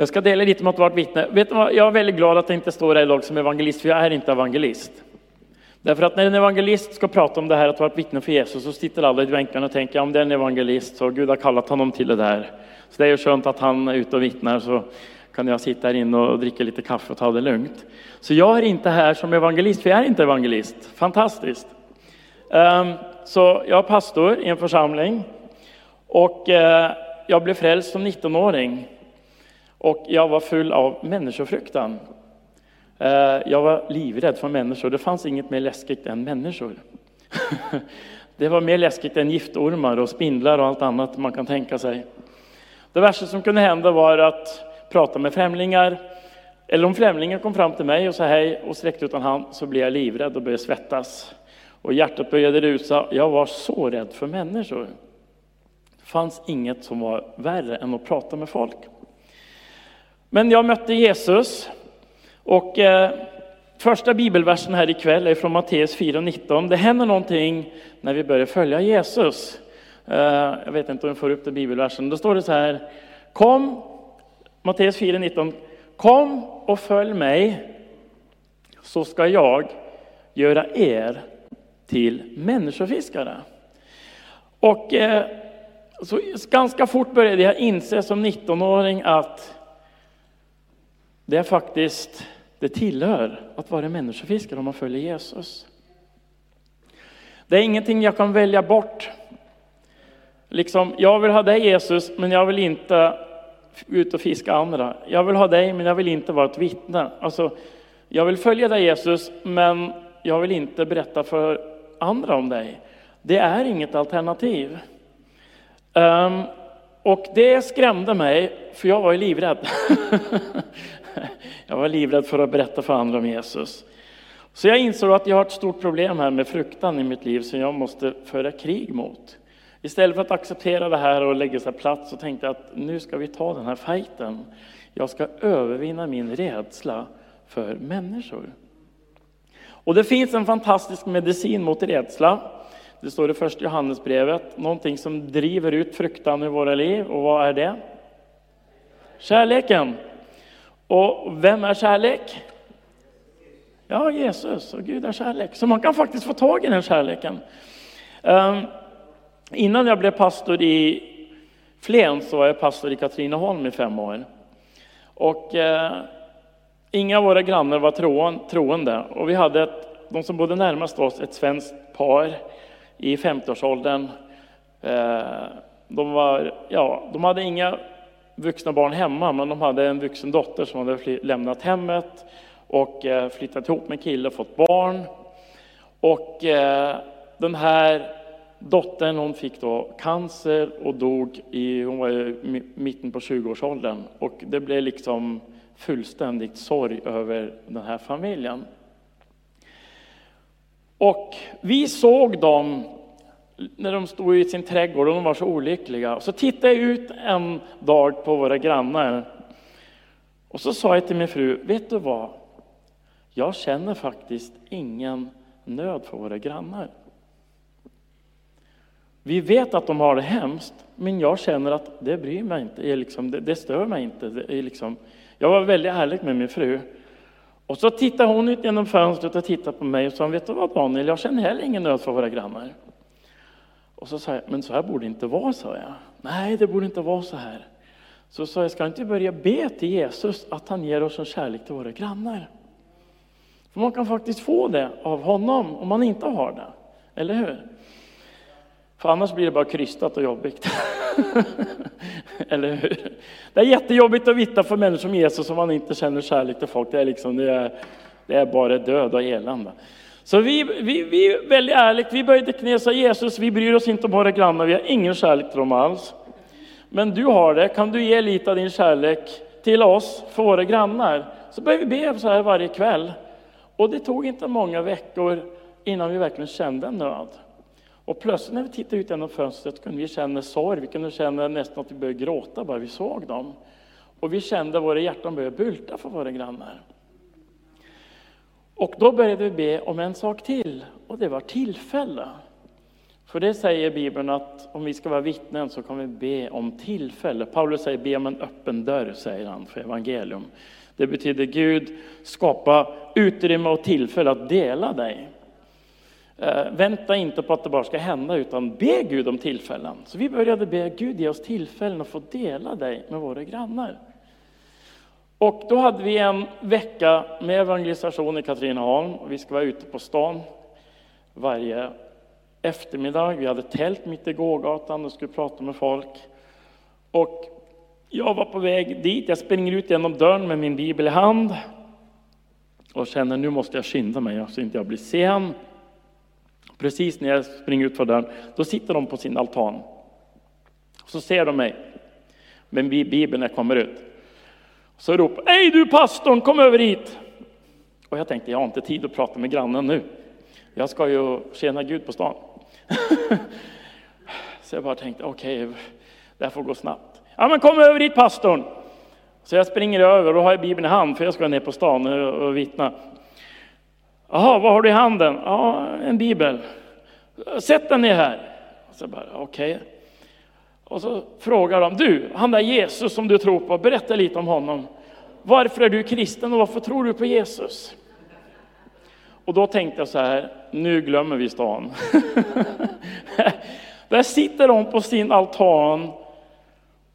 Jag ska dela lite om att vara vittne. Vet vad? Jag är väldigt glad att jag inte står här idag som evangelist, för jag är inte evangelist. Därför att när en evangelist ska prata om det här att vara ett vittne för Jesus så sitter alla i bänkarna och tänker om det är en evangelist så Gud har kallat honom till det där. Så det är ju skönt att han är ute och vittnar så kan jag sitta här inne och dricka lite kaffe och ta det lugnt. Så jag är inte här som evangelist, för jag är inte evangelist. Fantastiskt. Ehm, så jag är pastor i en församling och eh, jag blev frälst som 19-åring. Och jag var full av människofruktan. Eh, jag var livrädd för människor. Det fanns inget mer läskigt än människor. Det var mer läskigt än giftormar och spindlar och allt annat man kan tänka sig. Det värsta som kunde hända var att prata med främlingar. Eller om främlingar kom fram till mig och sa hej och sträckte ut en hand så blev jag livrädd och började svettas. Och hjärtat började rusa. Jag var så rädd för människor. Det fanns inget som var värre än att prata med folk. Men jag mötte Jesus och eh, första bibelversen här ikväll är från Matteus 4.19. Det händer någonting när vi börjar följa Jesus. Eh, jag vet inte om jag får upp den bibelversen. Då står det så här. Kom, Matteus 4.19. Kom och följ mig så ska jag göra er till människofiskare. Och eh, så ganska fort började jag inse som 19-åring att det är faktiskt, det tillhör att vara människofiskare om man följer Jesus. Det är ingenting jag kan välja bort. Liksom, jag vill ha dig Jesus, men jag vill inte ut och fiska andra. Jag vill ha dig, men jag vill inte vara ett vittne. Alltså, jag vill följa dig Jesus, men jag vill inte berätta för andra om dig. Det är inget alternativ. Um, och det skrämde mig, för jag var ju livrädd. jag var livrädd för att berätta för andra om Jesus. Så jag insåg att jag har ett stort problem här med fruktan i mitt liv som jag måste föra krig mot. Istället för att acceptera det här och lägga sig platt så tänkte jag att nu ska vi ta den här fighten. Jag ska övervinna min rädsla för människor. Och det finns en fantastisk medicin mot rädsla. Det står i första Johannesbrevet, någonting som driver ut fruktan ur våra liv. Och vad är det? Kärleken. Och vem är kärlek? Ja, Jesus och Gud är kärlek. Så man kan faktiskt få tag i den kärleken. Um, innan jag blev pastor i Flen så var jag pastor i Katrineholm i fem år. Och uh, inga av våra grannar var troende och vi hade ett, de som bodde närmast oss, ett svenskt par i 50-årsåldern. Uh, ehm, de, var, ja, de hade inga vuxna barn hemma, men de hade en vuxen dotter som hade lämnat hemmet och eh, flyttat ihop med en kille och fått barn. Och eh, den här dottern hon fick då cancer och dog i, hon var i mitten på 20-årsåldern. Och det blev liksom fullständigt sorg över den här familjen. Och vi såg dem när de stod i sin trädgård och de var så olyckliga. Så tittade jag ut en dag på våra grannar och så sa jag till min fru, vet du vad? Jag känner faktiskt ingen nöd för våra grannar. Vi vet att de har det hemskt, men jag känner att det bryr mig inte, liksom, det, det stör mig inte. Det är liksom, jag var väldigt ärlig med min fru. Och så tittade hon ut genom fönstret och tittade på mig och sa, vet du vad Daniel, jag känner heller ingen nöd för våra grannar. Och så sa jag, men så här borde det inte vara, sa jag. Nej, det borde inte vara så här. Så sa jag, ska inte börja be till Jesus att han ger oss en kärlek till våra grannar? För man kan faktiskt få det av honom om man inte har det. Eller hur? För annars blir det bara krystat och jobbigt. Eller hur? Det är jättejobbigt att vittna för människor som Jesus om man inte känner kärlek till folk. Det är, liksom, det är, det är bara död och elände. Så vi, vi, vi väldigt ärligt, vi böjde knä och sa Jesus, vi bryr oss inte om våra grannar, vi har ingen kärlek till dem alls. Men du har det, kan du ge lite av din kärlek till oss, för våra grannar? Så började vi be så här varje kväll. Och det tog inte många veckor innan vi verkligen kände en nöd. Och plötsligt när vi tittade ut genom fönstret kunde vi känna sorg, vi kunde känna nästan att vi började gråta bara vi såg dem. Och vi kände att våra hjärtan började bulta för våra grannar. Och då började vi be om en sak till, och det var tillfälle. För det säger Bibeln att om vi ska vara vittnen så kan vi be om tillfälle. Paulus säger be om en öppen dörr, säger han för evangelium. Det betyder Gud skapa utrymme och tillfälle att dela dig. Eh, vänta inte på att det bara ska hända, utan be Gud om tillfällen. Så vi började be Gud ge oss tillfällen att få dela dig med våra grannar. Och då hade vi en vecka med evangelisation i Katrineholm. Vi ska vara ute på stan varje eftermiddag. Vi hade tält mitt i gågatan och skulle prata med folk. Och jag var på väg dit. Jag springer ut genom dörren med min bibel i hand och känner nu måste jag skynda mig så inte jag blir sen. Precis när jag springer ut för dörren, då sitter de på sin altan. Så ser de mig med bibeln när jag kommer ut. Så ropade Hej du pastorn, kom över hit! Och jag tänkte, jag har inte tid att prata med grannen nu. Jag ska ju tjäna Gud på stan. så jag bara tänkte, okej, okay, det här får gå snabbt. Ja men kom över hit pastorn! Så jag springer över och då har jag Bibeln i hand för jag ska ner på stan och vittna. Jaha, vad har du i handen? Ja, en bibel. Sätt den ner här. Så bara, okej. Okay. Och så frågar de, du, han där Jesus som du tror på, berätta lite om honom. Varför är du kristen och varför tror du på Jesus? Och då tänkte jag så här, nu glömmer vi stan. Där sitter de på sin altan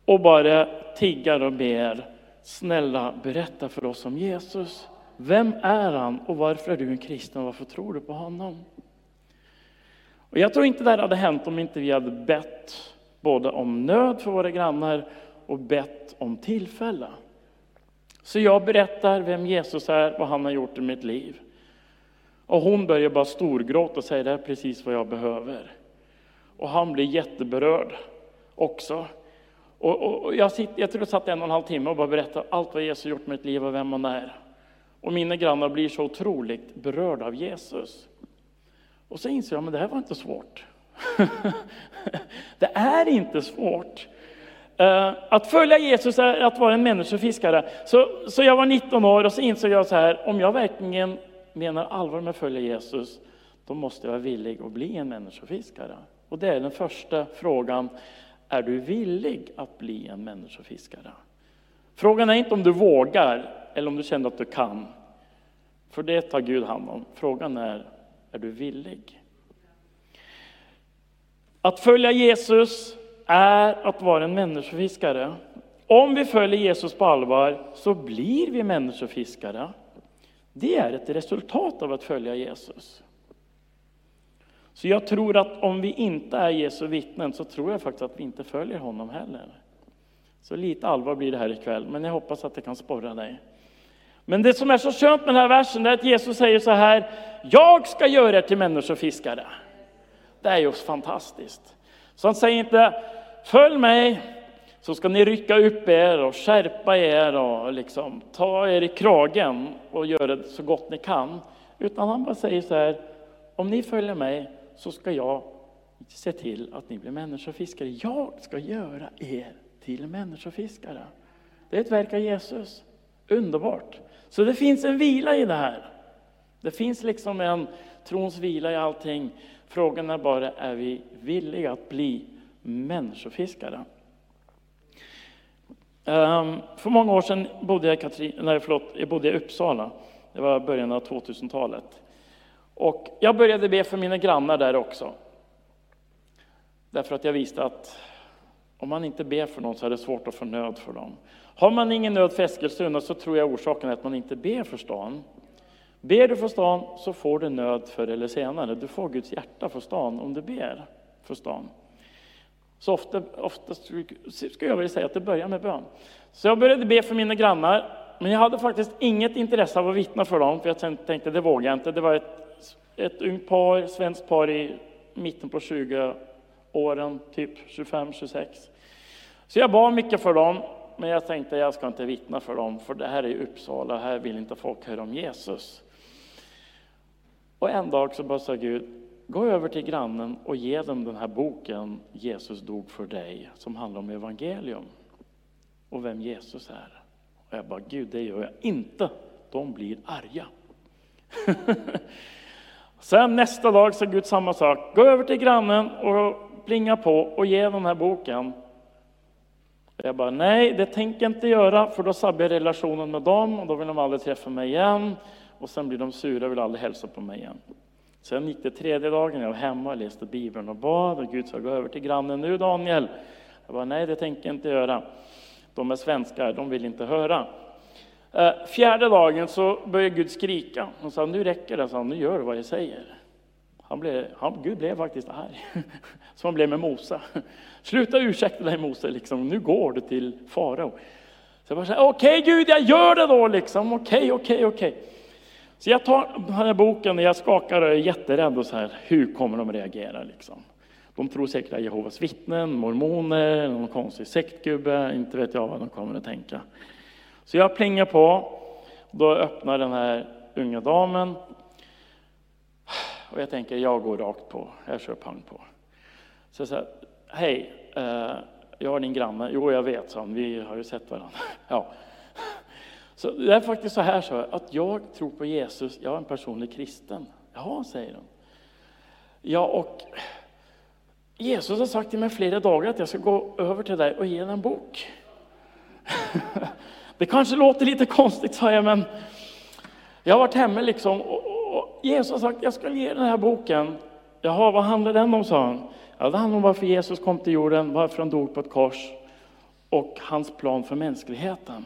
och bara tiggar och ber. Snälla berätta för oss om Jesus. Vem är han och varför är du en kristen och varför tror du på honom? Och jag tror inte det här hade hänt om inte vi hade bett både om nöd för våra grannar och bett om tillfälle. Så jag berättar vem Jesus är, vad han har gjort i mitt liv. Och hon börjar bara storgråta och säger det är precis vad jag behöver. Och han blir jätteberörd också. Och, och, och jag, sitter, jag tror jag satt en och en halv timme och bara berättade allt vad Jesus har gjort i mitt liv och vem han är. Och mina grannar blir så otroligt berörda av Jesus. Och så inser jag, att det här var inte svårt. det är inte svårt. Eh, att följa Jesus är att vara en människofiskare. Så, så jag var 19 år och så insåg jag så här, om jag verkligen menar allvar med att följa Jesus, då måste jag vara villig att bli en människofiskare. Och det är den första frågan, är du villig att bli en människofiskare? Frågan är inte om du vågar eller om du känner att du kan. För det tar Gud hand om. Frågan är, är du villig? Att följa Jesus är att vara en människofiskare. Om vi följer Jesus på allvar så blir vi människofiskare. Det är ett resultat av att följa Jesus. Så jag tror att om vi inte är Jesu vittnen så tror jag faktiskt att vi inte följer honom heller. Så lite allvar blir det här ikväll, men jag hoppas att det kan sporra dig. Men det som är så skönt med den här versen är att Jesus säger så här, jag ska göra er till människofiskare. Det är ju fantastiskt. Så han säger inte, följ mig, så ska ni rycka upp er och skärpa er och liksom ta er i kragen och göra det så gott ni kan. Utan han bara säger så här, om ni följer mig så ska jag se till att ni blir människofiskare. Jag ska göra er till människofiskare. Det är ett verk av Jesus. Underbart! Så det finns en vila i det här. Det finns liksom en trons vila i allting. Frågan är bara, är vi villiga att bli människofiskare? Ehm, för många år sedan bodde jag, Katrin, nej, förlåt, jag bodde i Uppsala. Det var början av 2000-talet. Och jag började be för mina grannar där också. Därför att jag visste att om man inte ber för någon så är det svårt att få nöd för dem. Har man ingen nöd för Eskilstuna så tror jag orsaken är att man inte ber för stan. Ber du för stan så får du nöd förr eller senare. Du får Guds hjärta för stan om du ber för stan. Så ofta, oftast skulle jag vilja säga att det börjar med bön. Så jag började be för mina grannar, men jag hade faktiskt inget intresse av att vittna för dem, för jag tänkte det vågar jag inte. Det var ett, ett ungt par, svenskt par i mitten på 20 åren, typ 25-26. Så jag bad mycket för dem, men jag tänkte jag ska inte vittna för dem, för det här är Uppsala, här vill inte folk höra om Jesus. Och en dag så bara sa Gud, gå över till grannen och ge dem den här boken Jesus dog för dig, som handlar om evangelium och vem Jesus är. Och jag bara, Gud det gör jag inte. De blir arga. Sen nästa dag sa Gud samma sak. Gå över till grannen och plinga på och ge den här boken. Jag bara, nej, det tänker jag inte göra, för då sabbar jag relationen med dem och då vill de aldrig träffa mig igen. Och sen blir de sura och vill aldrig hälsa på mig igen. Sen gick det tredje dagen, jag var hemma och läste Bibeln och bad och Gud sa, gå över till grannen nu Daniel. Jag bara, nej, det tänker jag inte göra. De är svenskar, de vill inte höra. Eh, fjärde dagen så började Gud skrika. och sa, nu räcker det, sa nu gör du vad jag säger. Han blev, han, Gud blev faktiskt arg, som han blev med Mose. Sluta ursäkta dig Mose, liksom. nu går du till farao. Så jag bara, okej okay, Gud, jag gör det då liksom. Okej, okej, okej. Så jag tar den här boken och jag skakar och är jätterädd och så här, hur kommer de reagera liksom? De tror säkert att Jehovas vittnen, mormoner, någon konstig sektgubbe, inte vet jag vad de kommer att tänka. Så jag plingar på, då öppnar den här unga damen och jag tänker, jag går rakt på, jag kör pang på. Så jag säger, hej, eh, jag är din granne. Jo, jag vet, så vi har ju sett varandra. Ja. Så det är faktiskt så här så att jag tror på Jesus, jag är en personlig kristen. Jaha, säger hon. Ja, och Jesus har sagt till mig flera dagar att jag ska gå över till dig och ge dig en bok. Det kanske låter lite konstigt, sa jag, men jag har varit hemma liksom och, och Jesus har sagt jag ska ge dig den här boken. Jaha, vad handlar den om, sa han. Ja, det handlar om varför Jesus kom till jorden, varför han dog på ett kors och hans plan för mänskligheten.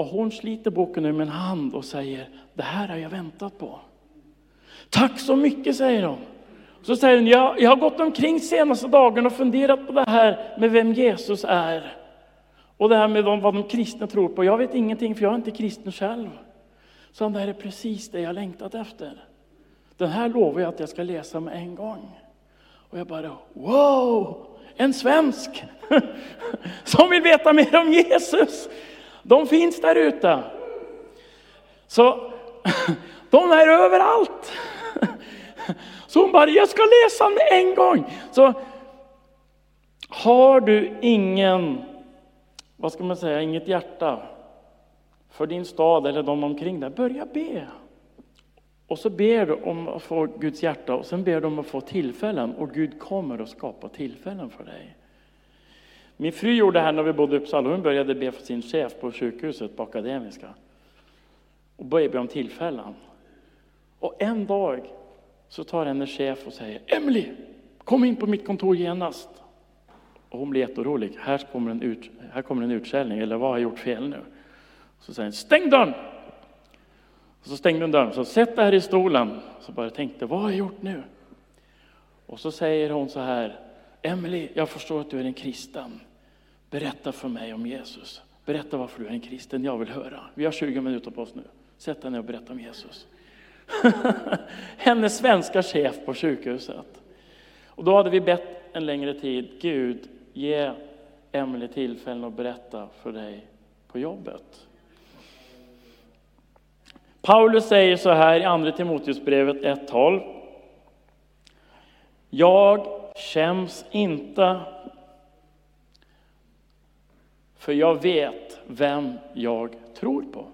Och hon sliter boken ur min hand och säger, det här har jag väntat på. Tack så mycket, säger hon. Så säger hon, jag, jag har gått omkring senaste dagen och funderat på det här med vem Jesus är. Och det här med vad de kristna tror på. Jag vet ingenting för jag är inte kristen själv. Så det här är precis det jag längtat efter. Den här lovar jag att jag ska läsa med en gång. Och jag bara, wow! En svensk som vill veta mer om Jesus. De finns där ute. Så de är överallt. Så hon bara, jag ska läsa med en gång. Så har du ingen, vad ska man säga, inget hjärta för din stad eller de omkring dig, börja be. Och så ber du om att få Guds hjärta och sen ber du om att få tillfällen och Gud kommer att skapa tillfällen för dig. Min fru gjorde det här när vi bodde i Uppsala. Hon började be för sin chef på sjukhuset på Akademiska. Och började be om tillfällen. Och en dag så tar hennes chef och säger Emily, kom in på mitt kontor genast. Och hon blir jätteorolig. Här kommer en, ut, här kommer en utskällning, eller vad har jag gjort fel nu? Så säger han, stäng dörren! Och så stängde hon dörren, så sätt dig här i stolen. Så bara tänkte, vad har jag gjort nu? Och så säger hon så här, Emily, jag förstår att du är en kristen. Berätta för mig om Jesus. Berätta varför du är en kristen, jag vill höra. Vi har 20 minuter på oss nu. Sätt dig ner och berätta om Jesus. Hennes svenska chef på sjukhuset. Och då hade vi bett en längre tid, Gud, ge Emily tillfällen att berätta för dig på jobbet. Paulus säger så här i Andra Timoteusbrevet 1.12. Jag skäms inte för jag vet vem jag tror på.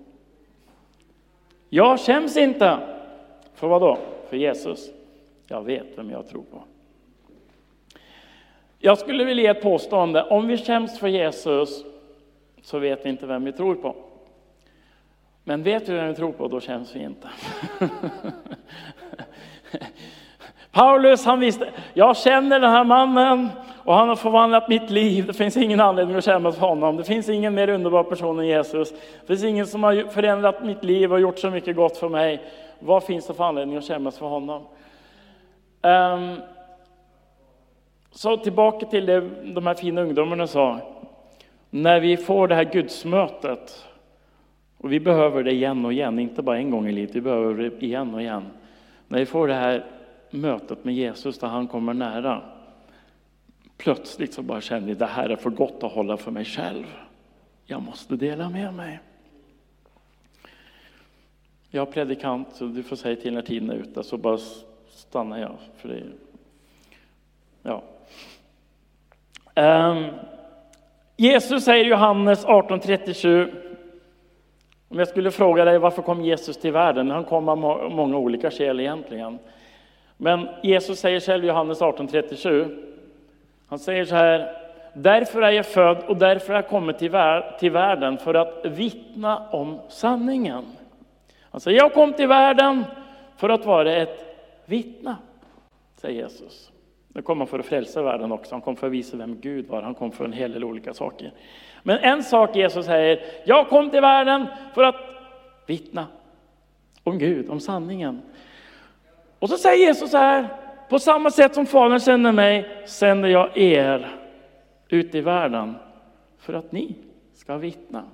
Jag skäms inte. För vad då? För Jesus. Jag vet vem jag tror på. Jag skulle vilja ge ett påstående. Om vi skäms för Jesus så vet vi inte vem vi tror på. Men vet vi vem vi tror på, då känns vi inte. Paulus han visste, jag känner den här mannen och han har förvandlat mitt liv. Det finns ingen anledning att skämmas för honom. Det finns ingen mer underbar person än Jesus. Det finns ingen som har förändrat mitt liv och gjort så mycket gott för mig. Vad finns det för anledning att skämmas för honom? Um, så tillbaka till det de här fina ungdomarna sa. När vi får det här gudsmötet och vi behöver det igen och igen, inte bara en gång i livet, vi behöver det igen och igen. När vi får det här mötet med Jesus där han kommer nära, plötsligt så bara känner jag det här är för gott att hålla för mig själv. Jag måste dela med mig. Jag är predikant, så du får säga till när tiden är ute, så bara stannar jag. För det. Ja. Um, Jesus säger i Johannes 18.37 Om jag skulle fråga dig varför kom Jesus till världen? Han kom av många olika skäl egentligen. Men Jesus säger själv i Johannes 18.37, han säger så här, därför är jag född och därför har jag kommit till, vär till världen för att vittna om sanningen. Han säger, jag kom till världen för att vara ett vittna, säger Jesus. Nu kom han för att frälsa världen också, han kom för att visa vem Gud var, han kom för en hel del olika saker. Men en sak Jesus säger, jag kom till världen för att vittna om Gud, om sanningen. Och så säger Jesus så här, på samma sätt som Fadern sänder mig sänder jag er ut i världen för att ni ska vittna.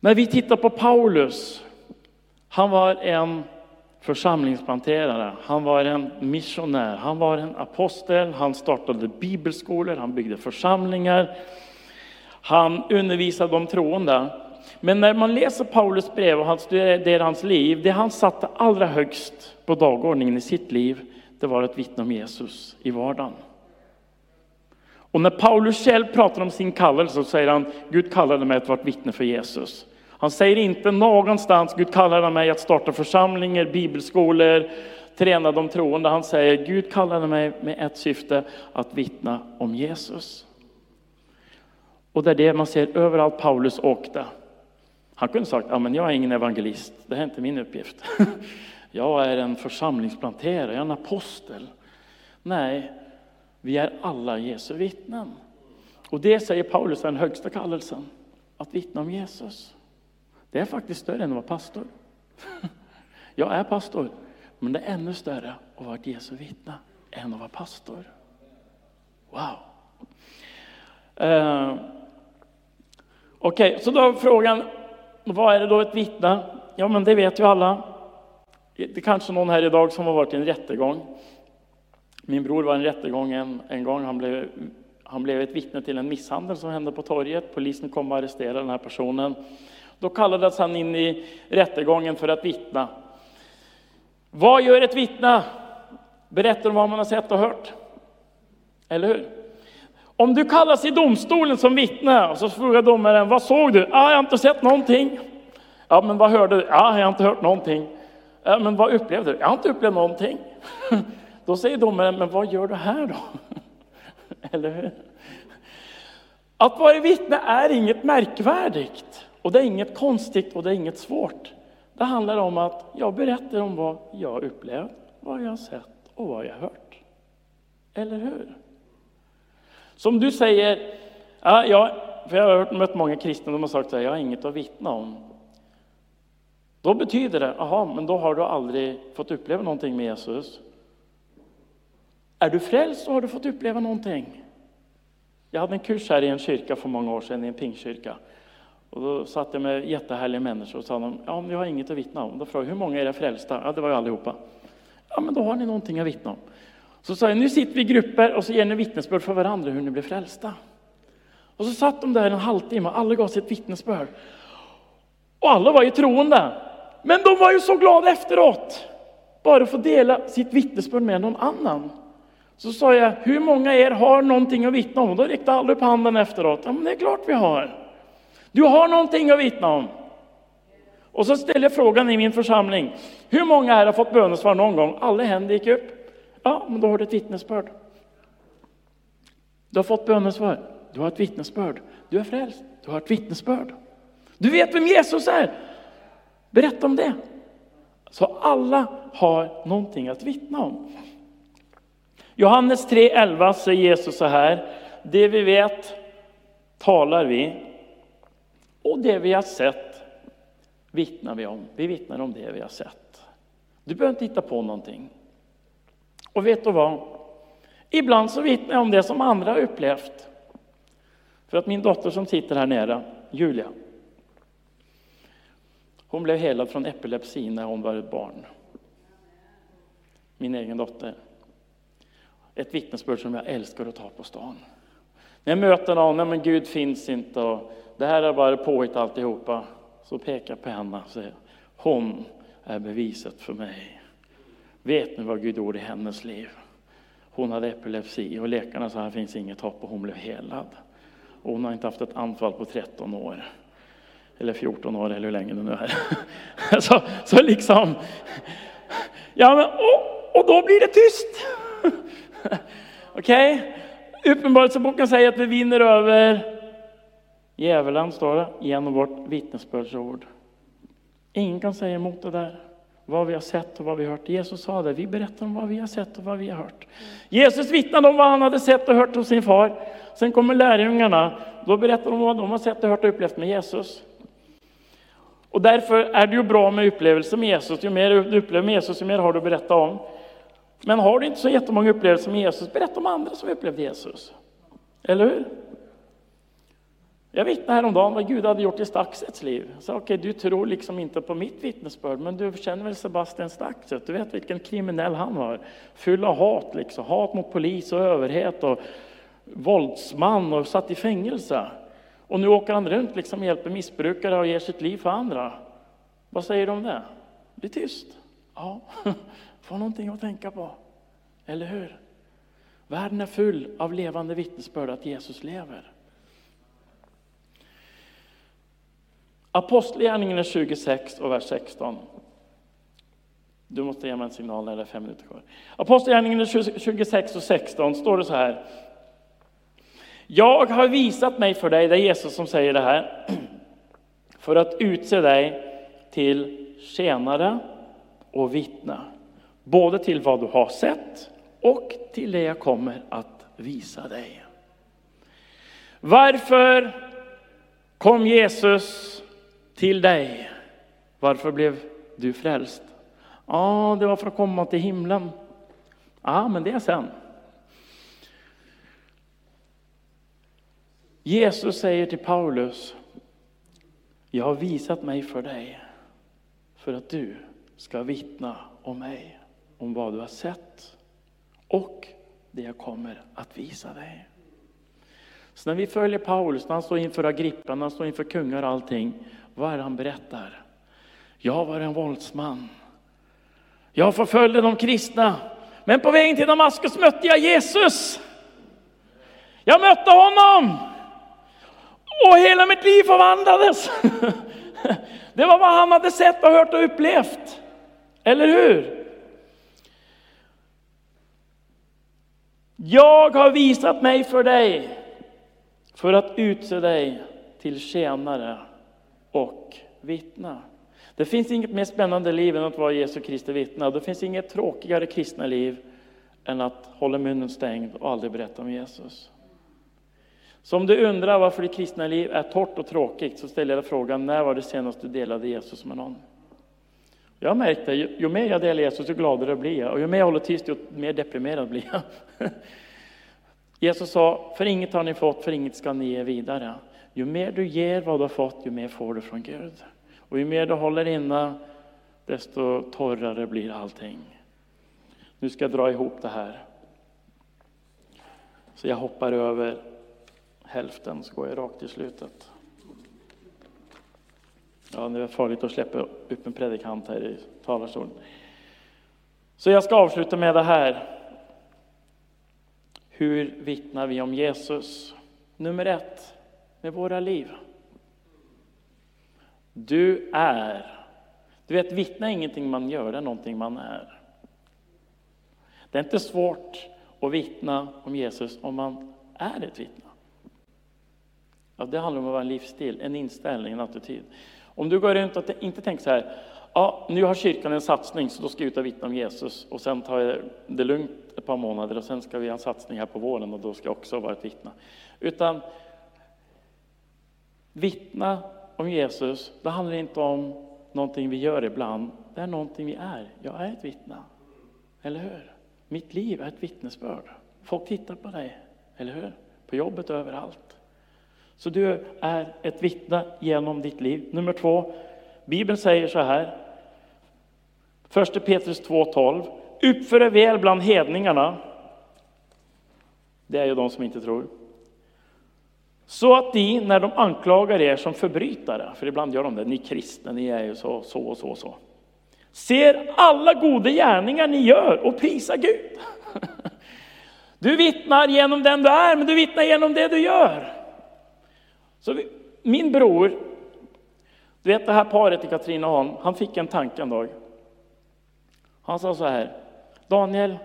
När vi tittar på Paulus, han var en församlingsplanterare, han var en missionär, han var en apostel, han startade bibelskolor, han byggde församlingar, han undervisade de troende. Men när man läser Paulus brev och han studerar hans liv, det han satte allra högst på dagordningen i sitt liv, det var att vittna om Jesus i vardagen. Och när Paulus själv pratar om sin kallelse så säger han, Gud kallade mig att vara ett vittne för Jesus. Han säger inte någonstans, Gud kallade mig att starta församlingar, bibelskolor, träna de troende. Han säger, Gud kallade mig med ett syfte, att vittna om Jesus. Och det är det man ser överallt Paulus åkte. Han kunde sagt, ja, men jag är ingen evangelist, det här är inte min uppgift. Jag är en församlingsplanterare, jag är en apostel. Nej, vi är alla Jesu vittnen. Och det säger Paulus är den högsta kallelsen, att vittna om Jesus. Det är faktiskt större än att vara pastor. Jag är pastor, men det är ännu större att vara ett Jesu vittne än att vara pastor. Wow! Eh, okej, okay, så då är frågan, vad är det då ett vittne? Ja, men det vet ju alla. Det är kanske någon här idag som har varit i en rättegång. Min bror var i en rättegång en, en gång. Han blev, han blev ett vittne till en misshandel som hände på torget. Polisen kom och arresterade den här personen. Då kallades han in i rättegången för att vittna. Vad gör ett vittne? Berättar om vad man har sett och hört. Eller hur? Om du kallas i domstolen som vittne och så frågar domaren, vad såg du? Ah, jag har inte sett någonting. Ja, men vad hörde du? Ah, jag har inte hört någonting. Ja, men vad upplevde du? Jag har inte upplevt någonting. Då säger domaren, men vad gör du här då? Eller hur? Att vara vittne är inget märkvärdigt. Och det är inget konstigt och det är inget svårt. Det handlar om att jag berättar om vad jag upplevt, vad jag har sett och vad jag har hört. Eller hur? Som du säger, ja, jag, för jag har mött många kristna som har sagt att jag har inget att vittna om. Då betyder det, aha, men då har du aldrig fått uppleva någonting med Jesus. Är du frälst så har du fått uppleva någonting. Jag hade en kurs här i en kyrka för många år sedan, i en pingkyrka. Och då satt jag med jättehärliga människor och sa de, ja, men jag har inget att vittna om. Då frågade jag, hur många är frälsta? Ja, det var ju allihopa. Ja, men då har ni någonting att vittna om. Så sa jag, nu sitter vi i grupper och så ger ni vittnesbörd för varandra hur ni blev frälsta. Och så satt de där en halvtimme och alla gav sitt vittnesbörd. Och alla var ju troende. Men de var ju så glada efteråt. Bara att få dela sitt vittnesbörd med någon annan. Så sa jag, hur många er har någonting att vittna om? Och då räckte alla upp handen efteråt. Ja, men det är klart vi har. Du har någonting att vittna om. Och så ställde jag frågan i min församling. Hur många här har fått bönesvar någon gång? Alla händer gick upp. Ja, men då har du ett vittnesbörd. Du har fått bönesvar. Du har ett vittnesbörd. Du är frälst. Du har ett vittnesbörd. Du vet vem Jesus är. Berätta om det. Så alla har någonting att vittna om. Johannes 3.11 säger Jesus så här. Det vi vet talar vi och det vi har sett vittnar vi om. Vi vittnar om det vi har sett. Du behöver inte hitta på någonting. Och vet du vad? Ibland så vittnar jag om det som andra har upplevt. För att min dotter som sitter här nere, Julia, hon blev helad från epilepsi när hon var ett barn. Min egen dotter. Ett vittnesbörd som jag älskar att ta på stan. När jag möter någon, nej men Gud finns inte och det här är bara påhitt alltihopa. Så pekar jag på henne och säger, hon är beviset för mig. Vet ni vad Gud gjorde i hennes liv? Hon hade epilepsi och läkarna sa att det finns inget hopp och hon blev helad. Och hon har inte haft ett anfall på 13 år. Eller 14 år, eller hur länge det nu är. så, så liksom, ja men, och, och då blir det tyst. Okej? Okay? Uppenbarelseboken säger att vi vinner över djävulen, står det, genom vårt vittnesbördsord. Ingen kan säga emot det där. Vad vi har sett och vad vi har hört. Jesus sa det, vi berättar om vad vi har sett och vad vi har hört. Jesus vittnade om vad han hade sett och hört hos sin far. Sen kommer lärjungarna, då berättar de vad de har sett och hört och upplevt med Jesus. Och därför är det ju bra med upplevelser med Jesus. Ju mer du upplever med Jesus, ju mer har du att berätta om. Men har du inte så jättemånga upplevelser med Jesus, berätta om andra som upplevt Jesus. Eller hur? Jag vittnade häromdagen vad Gud hade gjort i Staxets liv. Jag sa, okej, okay, du tror liksom inte på mitt vittnesbörd, men du känner väl Sebastian Staxet? Du vet vilken kriminell han var. Full av hat, liksom. hat mot polis och överhet och våldsman och satt i fängelse. Och nu åker han runt liksom och hjälper missbrukare och ger sitt liv för andra. Vad säger du om det? Bli tyst. Ja, få någonting att tänka på. Eller hur? Världen är full av levande vittnesbörd att Jesus lever. Apostlagärningarna 26 och vers 16. Du måste ge mig en signal när det är fem minuter kvar. Apostlagärningarna 26 och 16 står det så här. Jag har visat mig för dig, det är Jesus som säger det här, för att utse dig till tjänare och vittne, både till vad du har sett och till det jag kommer att visa dig. Varför kom Jesus till dig? Varför blev du frälst? Ja, det var för att komma till himlen. Ja, men det är sen. Jesus säger till Paulus, jag har visat mig för dig för att du ska vittna om mig, om vad du har sett och det jag kommer att visa dig. Så när vi följer Paulus, när han står inför Agrippa, när han står inför kungar och allting, vad är det han berättar? Jag var en våldsman. Jag förföljde de kristna. Men på vägen till Damaskus mötte jag Jesus. Jag mötte honom. Och hela mitt liv förvandlades. Det var vad han hade sett och hört och upplevt. Eller hur? Jag har visat mig för dig för att utse dig till tjänare och vittna. Det finns inget mer spännande liv än att vara Jesu Kristi vittne. Det finns inget tråkigare kristna liv än att hålla munnen stängd och aldrig berätta om Jesus. Så om du undrar varför det kristna liv är torrt och tråkigt så ställer jag frågan, när var det senast du delade Jesus med någon? Jag har märkt det, ju mer jag delar Jesus, ju gladare blir jag. Och ju mer jag håller tyst, ju mer deprimerad blir jag. Jesus sa, för inget har ni fått, för inget ska ni ge vidare. Ju mer du ger vad du har fått, ju mer får du från Gud. Och ju mer du håller inne, desto torrare blir allting. Nu ska jag dra ihop det här. Så jag hoppar över hälften, så går jag rakt till slutet. Ja, det är farligt att släppa upp en predikant här i talarstolen. Så jag ska avsluta med det här. Hur vittnar vi om Jesus? Nummer ett, med våra liv. Du är. Du vet, vittna är ingenting man gör, det är någonting man är. Det är inte svårt att vittna om Jesus om man är ett vittne. Ja, det handlar om att vara en livsstil, en inställning, en attityd. Om du går runt och inte tänker så här, ja, nu har kyrkan en satsning så då ska jag ut och vittna om Jesus och sen tar jag det lugnt ett par månader och sen ska vi ha en satsning här på våren och då ska jag också vara ett vittne. Utan vittna om Jesus, det handlar inte om någonting vi gör ibland, det är någonting vi är. Jag är ett vittne, eller hur? Mitt liv är ett vittnesbörd. Folk tittar på dig, eller hur? På jobbet och överallt. Så du är ett vittne genom ditt liv. Nummer två, Bibeln säger så här. Första Petrus 2.12. Uppför er väl bland hedningarna. Det är ju de som inte tror. Så att de, när de anklagar er som förbrytare, för ibland gör de det, ni kristna, ni är ju så, så och så och så. Ser alla goda gärningar ni gör och prisar Gud. Du vittnar genom den du är, men du vittnar genom det du gör. Så min bror, Du vet det här paret i Katrineholm, han fick en tanke en dag. Han sa så här, Daniel,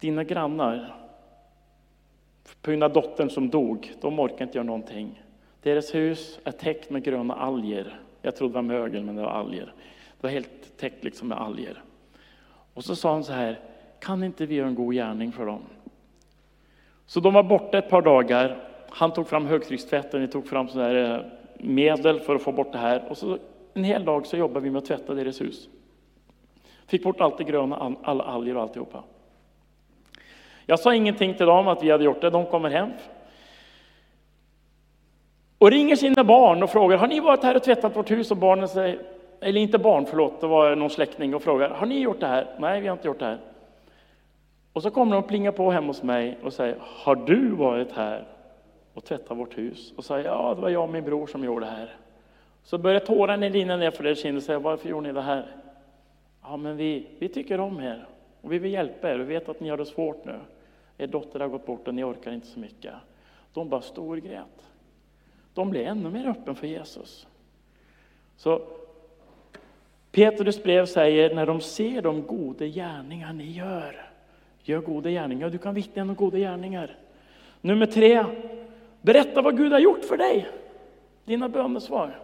dina grannar, på grund av dottern som dog, de orkar inte göra någonting. Deras hus är täckt med gröna alger. Jag trodde det var mögel, men det var alger. Det var helt täckt liksom med alger. Och så sa han så här, kan inte vi göra en god gärning för dem? Så de var borta ett par dagar. Han tog fram högtryckstvätten, vi tog fram så här eh, medel för att få bort det här. Och så en hel dag så jobbade vi med att tvätta deras hus. Fick bort allt det gröna, alla alger och alltihopa. Jag sa ingenting till dem att vi hade gjort det. De kommer hem. Och ringer sina barn och frågar, har ni varit här och tvättat vårt hus? Och barnen säger, eller inte barn, förlåt, det var någon släkting och frågar, har ni gjort det här? Nej, vi har inte gjort det här. Och så kommer de och plingar på hemma hos mig och säger, har du varit här och tvättat vårt hus? Och säger, ja, det var jag och min bror som gjorde det här. Så börjar tårarna rinna ner för deras kind och säger, varför gjorde ni det här? Ja, men vi, vi tycker om er och vi vill hjälpa er. Vi vet att ni har det svårt nu. Er dotter har gått bort och ni orkar inte så mycket. De bara storgrät. De blev ännu mer öppen för Jesus. Så Petrus brev säger, när de ser de goda gärningar ni gör, gör goda gärningar. Du kan vittna om goda gärningar. Nummer tre, berätta vad Gud har gjort för dig. Dina bönesvar.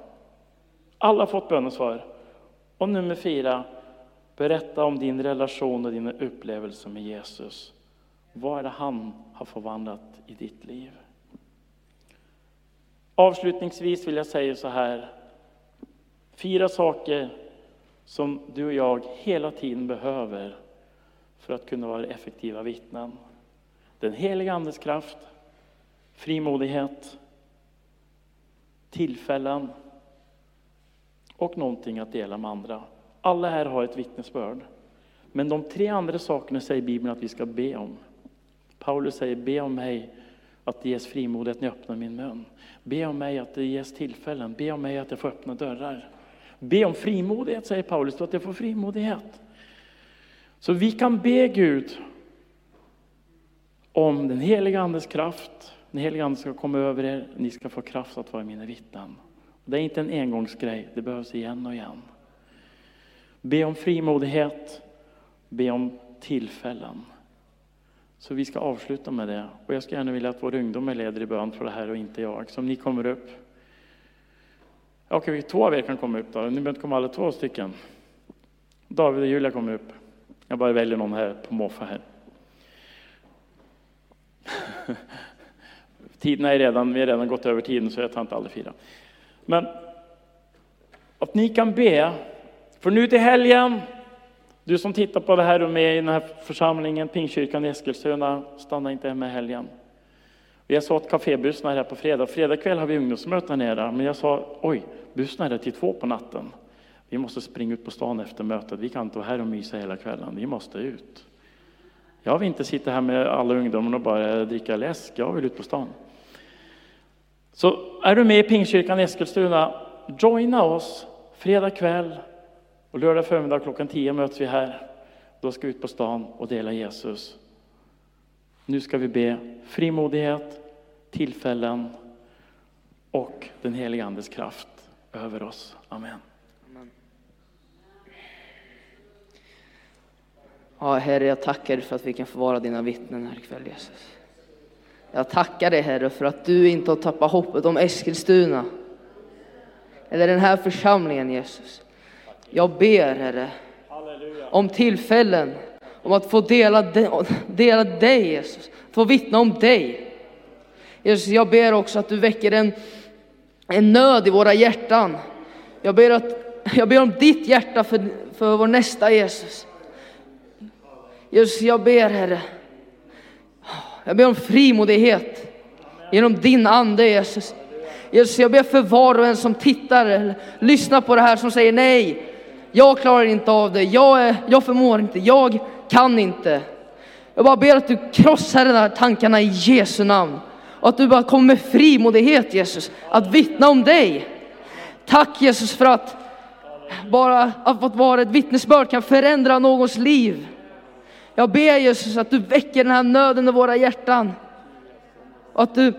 Alla har fått bönesvar. Och nummer fyra, berätta om din relation och dina upplevelser med Jesus. Vad är det han har förvandlat i ditt liv? Avslutningsvis vill jag säga så här. Fyra saker som du och jag hela tiden behöver för att kunna vara effektiva vittnen. Den heliga Andes kraft, frimodighet, tillfällen och någonting att dela med andra. Alla här har ett vittnesbörd. Men de tre andra sakerna säger Bibeln att vi ska be om. Paulus säger, be om mig att det ges frimodighet när jag öppnar min mun. Be om mig att det ges tillfällen, be om mig att jag får öppna dörrar. Be om frimodighet, säger Paulus, så att jag får frimodighet. Så vi kan be Gud om den heliga Andes kraft. Den heliga Ande ska komma över er, ni ska få kraft att vara mina vittnen. Det är inte en engångsgrej, det behövs igen och igen. Be om frimodighet, be om tillfällen. Så vi ska avsluta med det. Och jag skulle gärna vilja att vår ungdom är leder i bön för det här och inte jag. Så om ni kommer upp. Okej, två av er kan komma upp då. Ni behöver inte komma alla två stycken. David och Julia kommer upp. Jag bara väljer någon här på måfå här. Tiden är redan, vi har redan gått över tiden så jag tar inte alla fyra. Men att ni kan be, för nu till helgen du som tittar på det här och är med i den här församlingen, Pingstkyrkan i Eskilstuna, stanna inte hemma i helgen. Jag sa att kafébussen är här på fredag. Fredag kväll har vi ungdomsmöte nere, men jag sa oj, bussen är här till två på natten. Vi måste springa ut på stan efter mötet. Vi kan inte vara här och mysa hela kvällen. Vi måste ut. Jag vill inte sitta här med alla ungdomar och bara dricka läsk. Jag vill ut på stan. Så är du med i Pingstkyrkan i Eskilstuna, joina oss fredag kväll och lördag förmiddag klockan 10 möts vi här. Då ska vi ut på stan och dela Jesus. Nu ska vi be frimodighet, tillfällen och den helige Andes kraft över oss. Amen. Amen. Ja, Herre, jag tackar dig för att vi kan få vara dina vittnen här ikväll, Jesus. Jag tackar dig, Herre, för att du inte har tappat hoppet om Eskilstuna. Eller den här församlingen, Jesus. Jag ber, Herre, om tillfällen, om att få dela, dela dig, Jesus. Få vittna om dig. Jesus, jag ber också att du väcker en, en nöd i våra hjärtan. Jag ber, att, jag ber om ditt hjärta för, för vår nästa Jesus. Jesus, jag ber Herre. Jag ber om frimodighet genom din ande Jesus. Jesus, jag ber för var och en som tittar eller lyssnar på det här som säger nej, jag klarar inte av det, jag, är, jag förmår inte, jag kan inte. Jag bara ber att du krossar de där tankarna i Jesu namn. Och att du bara kommer med frimodighet Jesus, att vittna om dig. Tack Jesus för att bara att vara ett vittnesbörd kan förändra någons liv. Jag ber Jesus att du väcker den här nöden i våra hjärtan. Och att du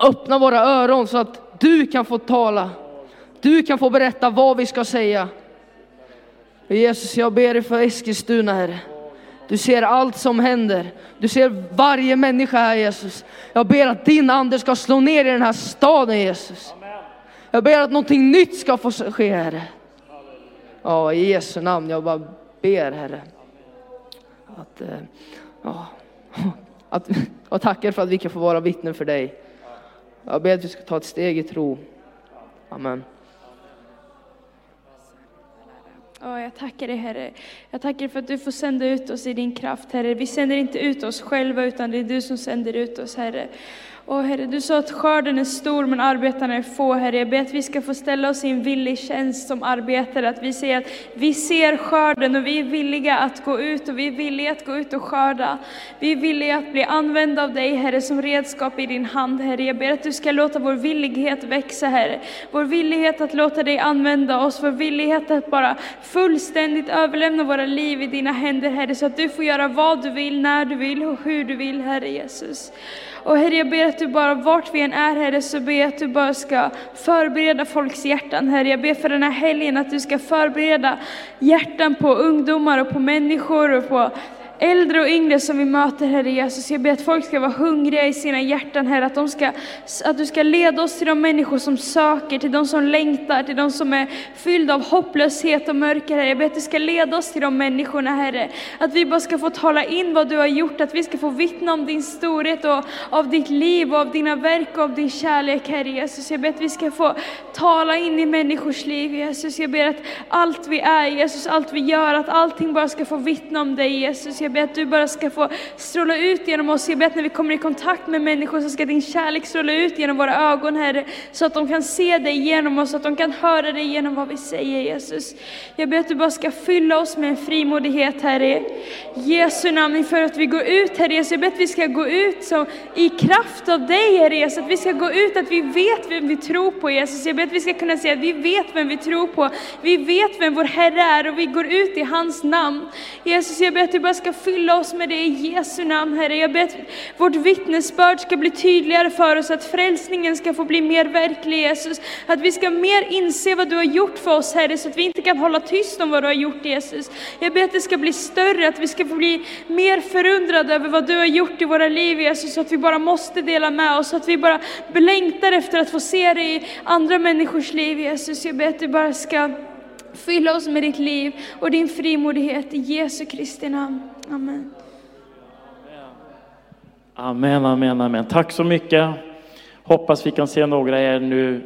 öppnar våra öron så att du kan få tala du kan få berätta vad vi ska säga. Jesus, jag ber dig för Eskilstuna, Herre. Du ser allt som händer. Du ser varje människa här Jesus. Jag ber att din ande ska slå ner i den här staden Jesus. Jag ber att någonting nytt ska få ske Herre. Ja, i Jesu namn. Jag bara ber Herre. Att, eh, ja, att, och tackar för att vi kan få vara vittnen för dig. Jag ber att vi ska ta ett steg i tro. Amen. Oh, jag tackar dig Herre. Jag tackar för att du får sända ut oss i din kraft Herre. Vi sänder inte ut oss själva utan det är du som sänder ut oss Herre. Åh Herre, du sa att skörden är stor men arbetarna är få Herre. Jag ber att vi ska få ställa oss i en villig tjänst som arbetare. Att vi säger att vi ser skörden och vi är villiga att gå ut och vi är villiga att gå ut och skörda. Vi är villiga att bli använda av dig Herre som redskap i din hand Herre. Jag ber att du ska låta vår villighet växa Herre. Vår villighet att låta dig använda oss, vår villighet att bara fullständigt överlämna våra liv i dina händer Herre. Så att du får göra vad du vill, när du vill och hur du vill Herre Jesus. Och Herre, jag ber att du bara, vart vi än är Herre, så ber jag att du bara ska förbereda folks hjärtan Herre. Jag ber för den här helgen att du ska förbereda hjärtan på ungdomar och på människor och på äldre och yngre som vi möter, Herre Jesus. Jag ber att folk ska vara hungriga i sina hjärtan, Herre. Att, de ska, att du ska leda oss till de människor som söker, till de som längtar, till de som är fyllda av hopplöshet och mörker, Herre. Jag ber att du ska leda oss till de människorna, Herre. Att vi bara ska få tala in vad du har gjort, att vi ska få vittna om din storhet och av ditt liv och av dina verk och av din kärlek, Herre Jesus. Jag ber att vi ska få tala in i människors liv, Jesus. Jag ber att allt vi är, Jesus, allt vi gör, att allting bara ska få vittna om dig, Jesus. Jag ber att du bara ska få stråla ut genom oss. Jag ber att när vi kommer i kontakt med människor så ska din kärlek stråla ut genom våra ögon, Herre. Så att de kan se dig genom oss, så att de kan höra dig genom vad vi säger, Jesus. Jag ber att du bara ska fylla oss med en frimodighet, Herre. Jesu namn, för att vi går ut, Herre Jesus. Jag ber att vi ska gå ut som, i kraft av dig, Herre Jesus. Att vi ska gå ut, att vi vet vem vi tror på, Jesus. Jag ber att vi ska kunna säga att vi vet vem vi tror på. Vi vet vem vår Herre är och vi går ut i hans namn. Jesus, jag ber att du bara ska fylla oss med det i Jesu namn, Herre. Jag ber att vårt vittnesbörd ska bli tydligare för oss, att frälsningen ska få bli mer verklig, Jesus. Att vi ska mer inse vad du har gjort för oss, Herre, så att vi inte kan hålla tyst om vad du har gjort, Jesus. Jag ber att det ska bli större, att vi ska få bli mer förundrade över vad du har gjort i våra liv, Jesus, så att vi bara måste dela med oss, så att vi bara längtar efter att få se det i andra människors liv, Jesus. Jag ber att du bara ska Fylla oss med ditt liv och din frimodighet i Jesu Kristi namn. Amen. Amen, amen, amen. Tack så mycket. Hoppas vi kan se några er nu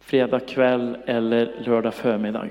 fredag kväll eller lördag förmiddag.